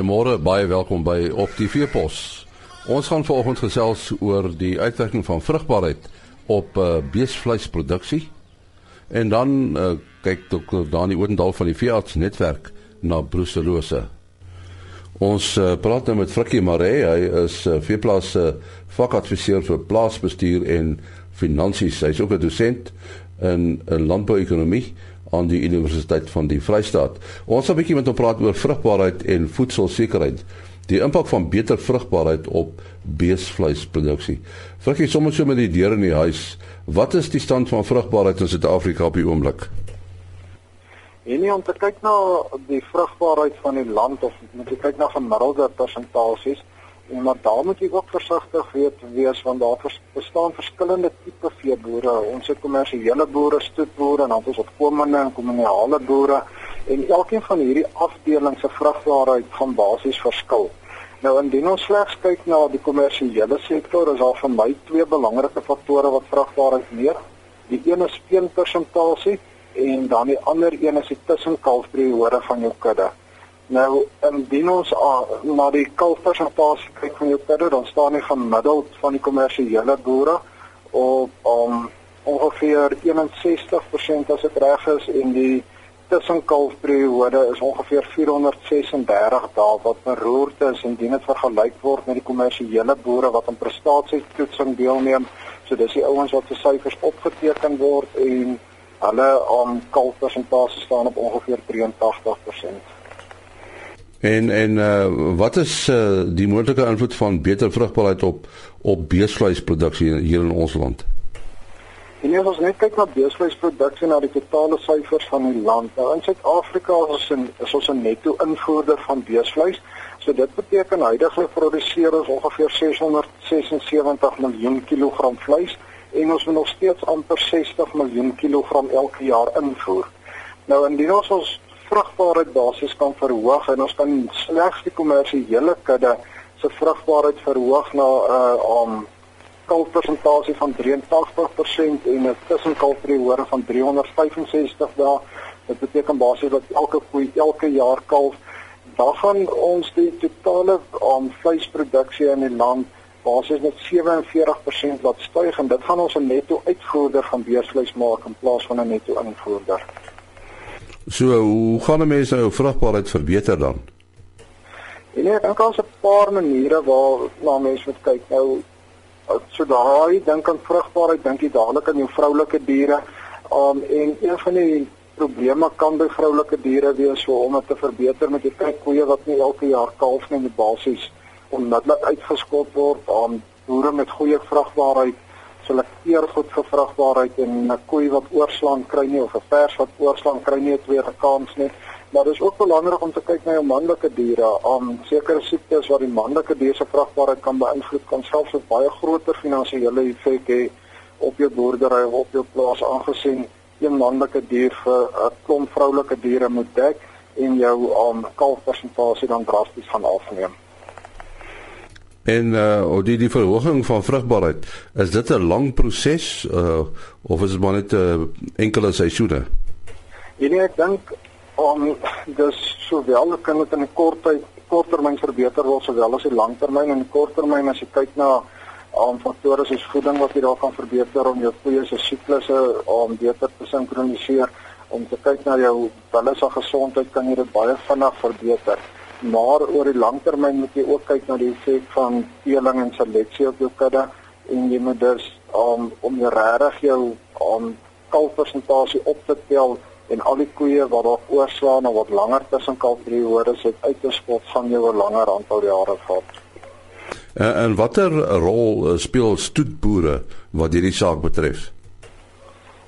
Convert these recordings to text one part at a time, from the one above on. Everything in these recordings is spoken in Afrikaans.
Goeiemôre, baie welkom by Op die Veepos. Ons gaan vanoggend gesels oor die uitwerking van vrugbaarheid op uh, beesvleisproduksie. En dan uh, kyk Dr. Dani Oudendal van die Veearts netwerk na brucellose. Ons uh, praat nou met Frikkie Maree, hy is uh, veeplaas uh, vakadviseur vir plaasbestuur en finansies. Hy's ook 'n dosent in, in landbouekonomie aan die Universiteit van die Vrystaat. Ons gaan 'n bietjie met hom praat oor vrugbaarheid en voedselsekerheid. Die impak van beter vrugbaarheid op beesvleisproduksie. Vruggie sommer so met die deure in die huis. Wat is die stand van vrugbaarheid in Suid-Afrika op die oomblik? En nie om te kyk na die vrugbaarheid van die land of moet jy kyk na gemiddelde persentasies En maar daar moet jy ook versigtig weet wees want daar bestaan verskillende tipe veeboere. Ons het kommersiële boere, stoetboere en dan ons opkomende en kommunale boere en elkeen van hierdie afdelings se vrugbaarheid gaan basies verskil. Nou indien ons slegs kyk na die kommersiële sektor, is daar vir my twee belangrike faktore wat vrugbaarheid meet. Die een is speenpersentasie en dan die ander een is die tussenkalfperiode van jou kudde. Nou, indien ons uh, na die kalfpersentasie kyk van jou kudde, dan staan hy gemiddeld van die kommersiële boere op um, ongeveer 61% as dit reg is en die tussenkalfperiode is ongeveer 436 dae wat beroerd is indien dit vergelyk word met die kommersiële boere wat aan prestasietoetsing deelneem. So dis die ouens wat se syfers opgeteken word en hulle aan um, kalfpersentasie staan op ongeveer 83%. En en uh, wat is uh, die moontlike invloed van beter vrugbaarheid op op beesvleisproduksie hier in ons land? En as ons net kyk na beesvleisproduksie na die totale syfers van die land, nou in Suid-Afrika is ons is ons 'n netto invoerder van beesvleis. So dit beteken heidaglik produseer ons ongeveer 676 miljoen kilogram vleis en ons moet nog steeds amper 60 miljoen kilogram elke jaar invoer. Nou indien ons ons vrugbaarheid basies kan verhoog en ons kan slegs die kommersiële kudde se vrugbaarheid verhoog na 'n uh, um kalfpersentasie van 83% en 'n tussenkalfperiode van 365 dae. Dit beteken basies dat elke koei elke jaar kalf. Dan gaan ons die totale um vleisproduksie in die land basies met 47% laat styg en dit gaan ons 'n netto uitvoerder van beesvleis maak in plaas van 'n netto invoerder. So hoe gaan mense nou vrugbaarheid verbeter dan? En nee, dan kan ons 'n paar maniere waar na mense moet kyk. Nou so daai dink aan vrugbaarheid, dink jy dadelik aan jou vroulike diere. Um en een van die probleme kan by vroulike diere wees so om dit te verbeter met die kyk koeie wat nie elke jaar kalf nie met basies onmiddellik uitgeskot word aan um, boere met goeie vrugbaarheid selekteer goed vir vrugbaarheid en 'n koei wat oorslaan kry nie of 'n vers wat oorslaan kry nie 'n tweede kans nie. Maar dit is ook belangrik om te kyk na jou manlike diere. Aan sekere siektes wat die manlike dier se vrugbaarheid kan beïnvloed, kan selfs 'n baie groter finansiële effek hê op jou boerdery of op jou plaas aangesien een manlike dier vir 'n klomp vroulike diere moet dek en jou um, kalfpersentasie dan drasties gaan afneem. En uh die die verhoging van vrugbaarheid, is dit 'n lang proses uh of is dit maar net 'n uh, enkele seisoene? Nee, ek dink om dis sowel kan dit in 'n kort tyd korttermyn verbeter word sowel as in langtermyn en korttermyn as jy kyk na om um, faktore soos voeding wat jy daar kan verbeter om jou koeie se siklusse om beter te sinkroniseer om te kyk na jou hulle se gesondheid kan jy dit baie vinnig verbeter maar oor die langtermyn moet jy ook kyk na die effek van teeling en seleksie op jou kudde en jy moet dus um, om jy regtig jou om um, kalfpersentasie op te tel en al die koeie wat daar oorslaan of wat langer tussen kalfperiodes het uit te skop gaan jou 'n langer aantal jare vat. En, en watter rol uh, speel stoetboere wat hierdie saak betref?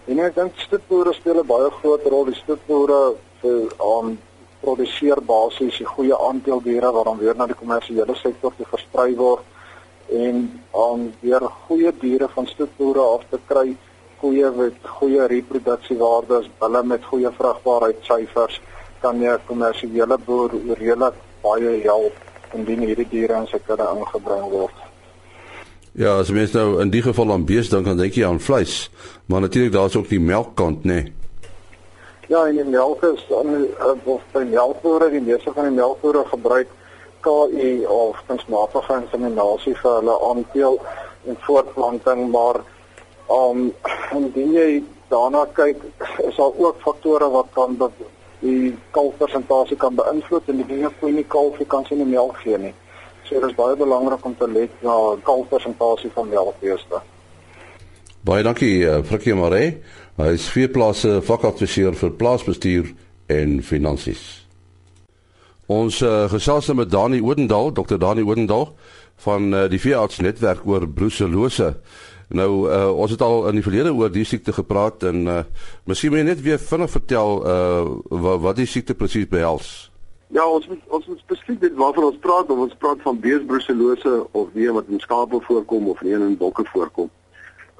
En ek dink stoetboere speel 'n baie groot rol. Die stoetboere vir um, produseer basies die goeie aandeel diere wat dan weer na die kommersiële sektor te versprei word en om weer goeie diere van stoetboere af te kry koeie met goeie reproduksiewaardes, bulle met goeie vrugbaarheidssyfers kan jy kommersiële boer redelik baie help indien hierdie diere in sy kudde ingebring word. Ja, as mens nou in die geval aan beeste dink, dan dink jy aan vleis, maar natuurlik daar's ook die melkkant, nê. Nee. Ja, en die melk is dan of by melkbore, die meeste van die melkbore gebruik KI of kunsmatige inseminasie vir hulle aanteel en voortplanting, maar um indien jy daarna kyk, is daar ook faktore wat kan die kalfpersentasie kan beïnvloed en die dinge kon nie kalf kan sien nie melk gee nie. So dit is baie belangrik om te let na kalfpersentasie van melkbeeste. Baie dankie uh, Frikkie Maree. Hy is veeplase vakadviseur vir plaasbestuur en finansies. Ons uh, gesels met Dani Odendaal, Dr. Dani Odendaal van uh, die veeartsnetwerk oor brucellose. Nou uh, ons het al in die verlede oor die siekte gepraat en uh, miskien moet jy net weer vinnig vertel uh, wat, wat die siekte presies behels. Ja, ons moet, ons moet spesifiek dit waarvan ons praat, of ons praat van beesbrucellose of die wat in skape voorkom of nie in bokke voorkom.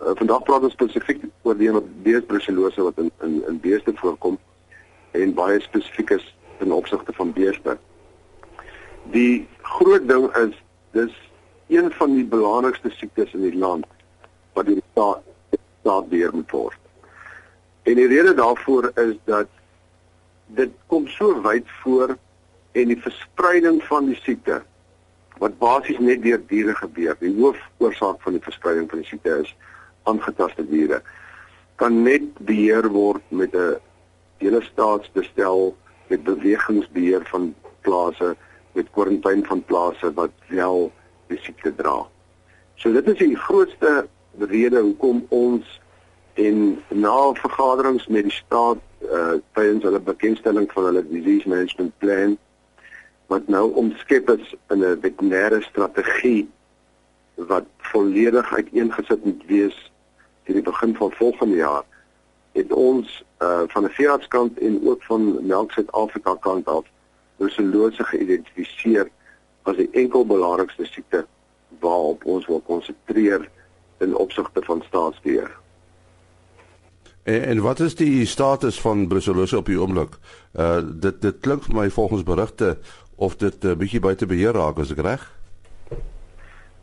Uh, vandag praat ons spesifiek oor die wat beesbrucellose wat in in in beeste voorkom en baie spesifiek is in opsigte van beeste. Die groot ding is dis een van die belangrikste siektes in die land wat die staat staat beheer moet word. En die rede daarvoor is dat dit kom so wyd voor en die verspreiding van die siekte wat basies net deur diere gebeur. Die hoofoorsaak van die verspreiding van die siekte is aangetaste diere kan net beheer word met 'n hele staatsbestel met bewegingsbeheer van plase met kwarantyne van plase wat wel die siekte dra. So dit is die grootste rede hoekom ons en na vergaderings met die staat uh tydens hulle bekendstelling van hulle disease management plan wat nou omskep is in 'n veterinêre strategie wat volledig uiteengesit moet wees teen die begin van volgende jaar het ons uh van 'n veeartskant en ook van Melk Suid-Afrika kant af brucellose geïdentifiseer as die enkel belangrikste siekte waarop ons wil konsentreer in opsigte van staatsbeheer. En, en wat is die status van brucellose op die oomblik? Uh dit dit klink vir my volgens berigte of dit 'n uh, bietjie buite beheer raak, is ek reg?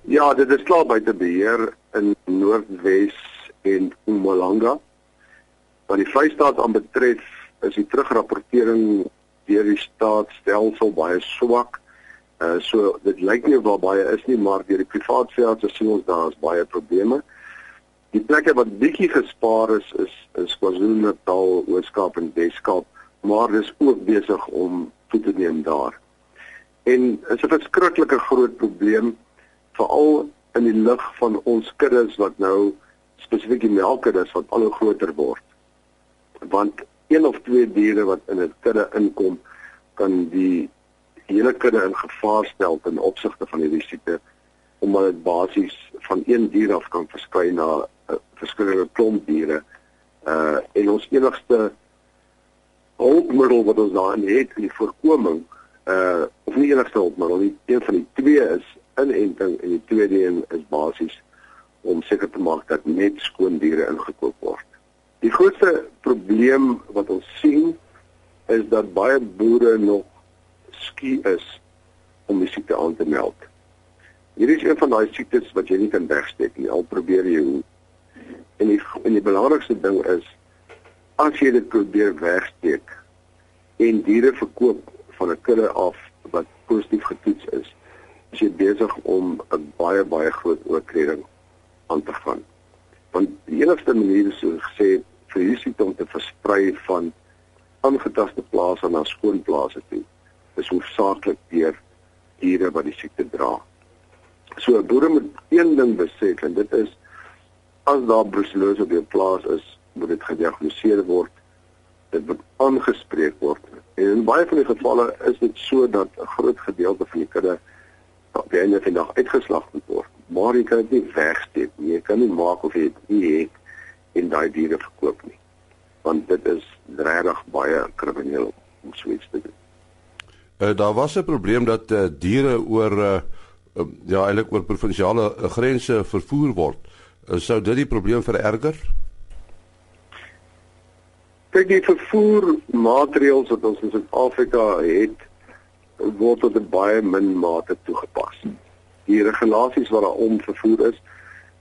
Ja, dit is klaar buite beheer in Noordwes en Mpumalanga. Wat die Vrystaat aanbetref, is die terugrapportering deur die staatsstelsel baie swak. Uh so dit lyk nie of daar baie is nie, maar deur die privaat veeartse sien ons daar is baie probleme. Die plekke wat bietjie gespaar is is is KwaZulu-Natal, Oos-Kaap en Wes-Kaap, maar dis ook besig om toe te neem daar. En is 'n verskriklike groot probleem veral in die lig van ons kuddes wat nou spesifiek die melkkuddes wat al hoe groter word. Want een of twee diere wat in 'n kudde inkom kan die hele kudde in gevaar stel ten opsigte van hierdie siekte omdat dit basies van een dier af kan versprei na uh, verskillende klomp diere. Uh en ons enigste hulpmiddel wat ons daarin het in die voorkoming uh of nie enigste hulpmiddel nie, een van die twee is inenting en die tweede een is basies om seker te maak dat net skoon diere ingekoop word. Die grootste probleem wat ons sien is dat baie boere nog skie is om die siekte aan te meld. Hier is een van daai siektes wat jy nie kan wegsteek nie. Al probeer jy hoe. En die en die belangrikste ding is as jy dit probeer wegsteek en diere verkoop van 'n kudde af wat positief getoets is, is jy besig om 'n baie baie groot oortreding aan te gaan. Want die enigste manier is so gesê vir hierdie siekte om te versprei van aangetaste plase na skoon plase toe is hoofsaaklik deur diere wat die siekte dra. So boere moet een ding besef en dit is as daar brucellose op 'n plaas is, moet dit gediagnoseer word. Dit moet aangespreek word. En in baie van die gevalle is dit so dat 'n groot gedeelte van die kudde op die einde van die dag uitgeslag moet word. Maar jy kan dit nie wegsteek nie. Jy kan nie maak of jy dit nie het en daai diere verkoop nie. Want dit is regtig baie krimineel om so iets te doen. Uh, daar was 'n probleem dat uh, diere oor uh, uh, ja eintlik oor provinsiale uh, grense vervoer word. Uh, sou dit die probleem vererger? Kyk die vervoer maatreëls wat ons in Suid-Afrika het word tot 'n baie min mate toegepas. Die regulasies wat daarom vervoer is,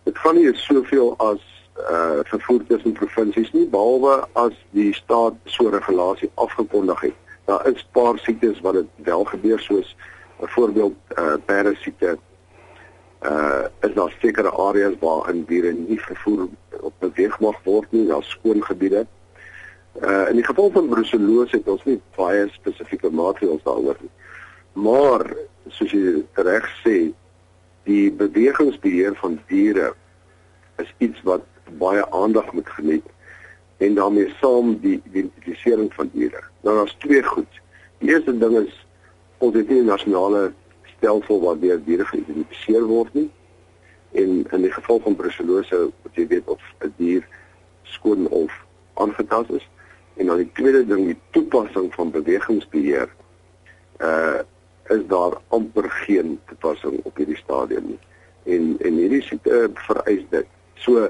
dit gaan nie soveel as uh vervoer tussen provinsies nie behalwe as die staat so 'n regulasie afgekondig het daar is paar siektes wat dit wel gebeur soos Byvoorbeeld eh uh, parasiete uh is daar sekere areas waar in diere nie vervoer op beweeg mag word nie, daar skoon gebiede. Uh in die geval van brucellose het ons nie baie spesifieke maatreëls daaroor nie. Maar soos jy reg sê, die bewegingsbeheer van diere is iets wat baie aandag moet geniet en daarmee saam die identifisering van diere. Nou daar's twee goed. Die eerste ding is ons het nie 'n nasionale stelsel waar deur diere geïdentifiseer word nie. En in die geval van brucellose, wat jy weet of 'n dier skoon of aangetast is. En dan die tweede ding, die toepassing van bewegingsbeheer. Uh is daar amper geen toepassing op hierdie stadium nie. En en hierdie siekte uh, vereis dit. So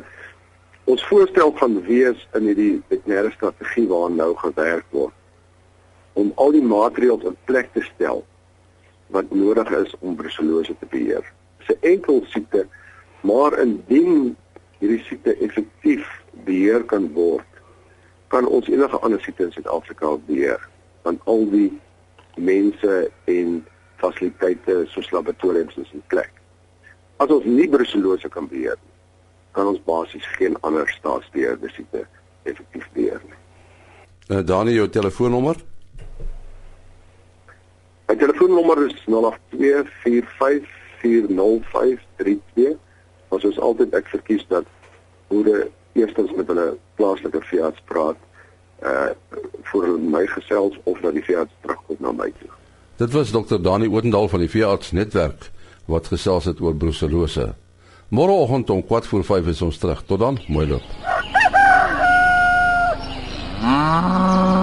ons voorstel gaan wees in hierdie veterinêre strategie waaraan nou gewerk word om al die maatreëls in plek te stel wat nodig is om brucellose te beheer. Dit is 'n enkel siekte, maar indien hierdie siekte effektief beheer kan word, kan ons enige ander siekte in Suid-Afrika beheer, want al die mense en fasiliteite soos laboratoriums is in plek. As ons nie brucellose kan beheer nie, kan ons basies geen ander staatsbeheerde siekte effektief beheer nie. Uh, Dani, jou telefoonnommer 082 My telefoonnommer is 0824540532. Ons is altyd ek verkies dat boere eerstens met hulle plaaslike veearts praat uh vir my gesels of dat die veearts terugkom na my toe. Dit was dokter Dani Odendaal van die veearts netwerk wat gesels het oor brucellose. Môreoggend om 4:45 is ons terug. Tot dan, mooi loop. Ah.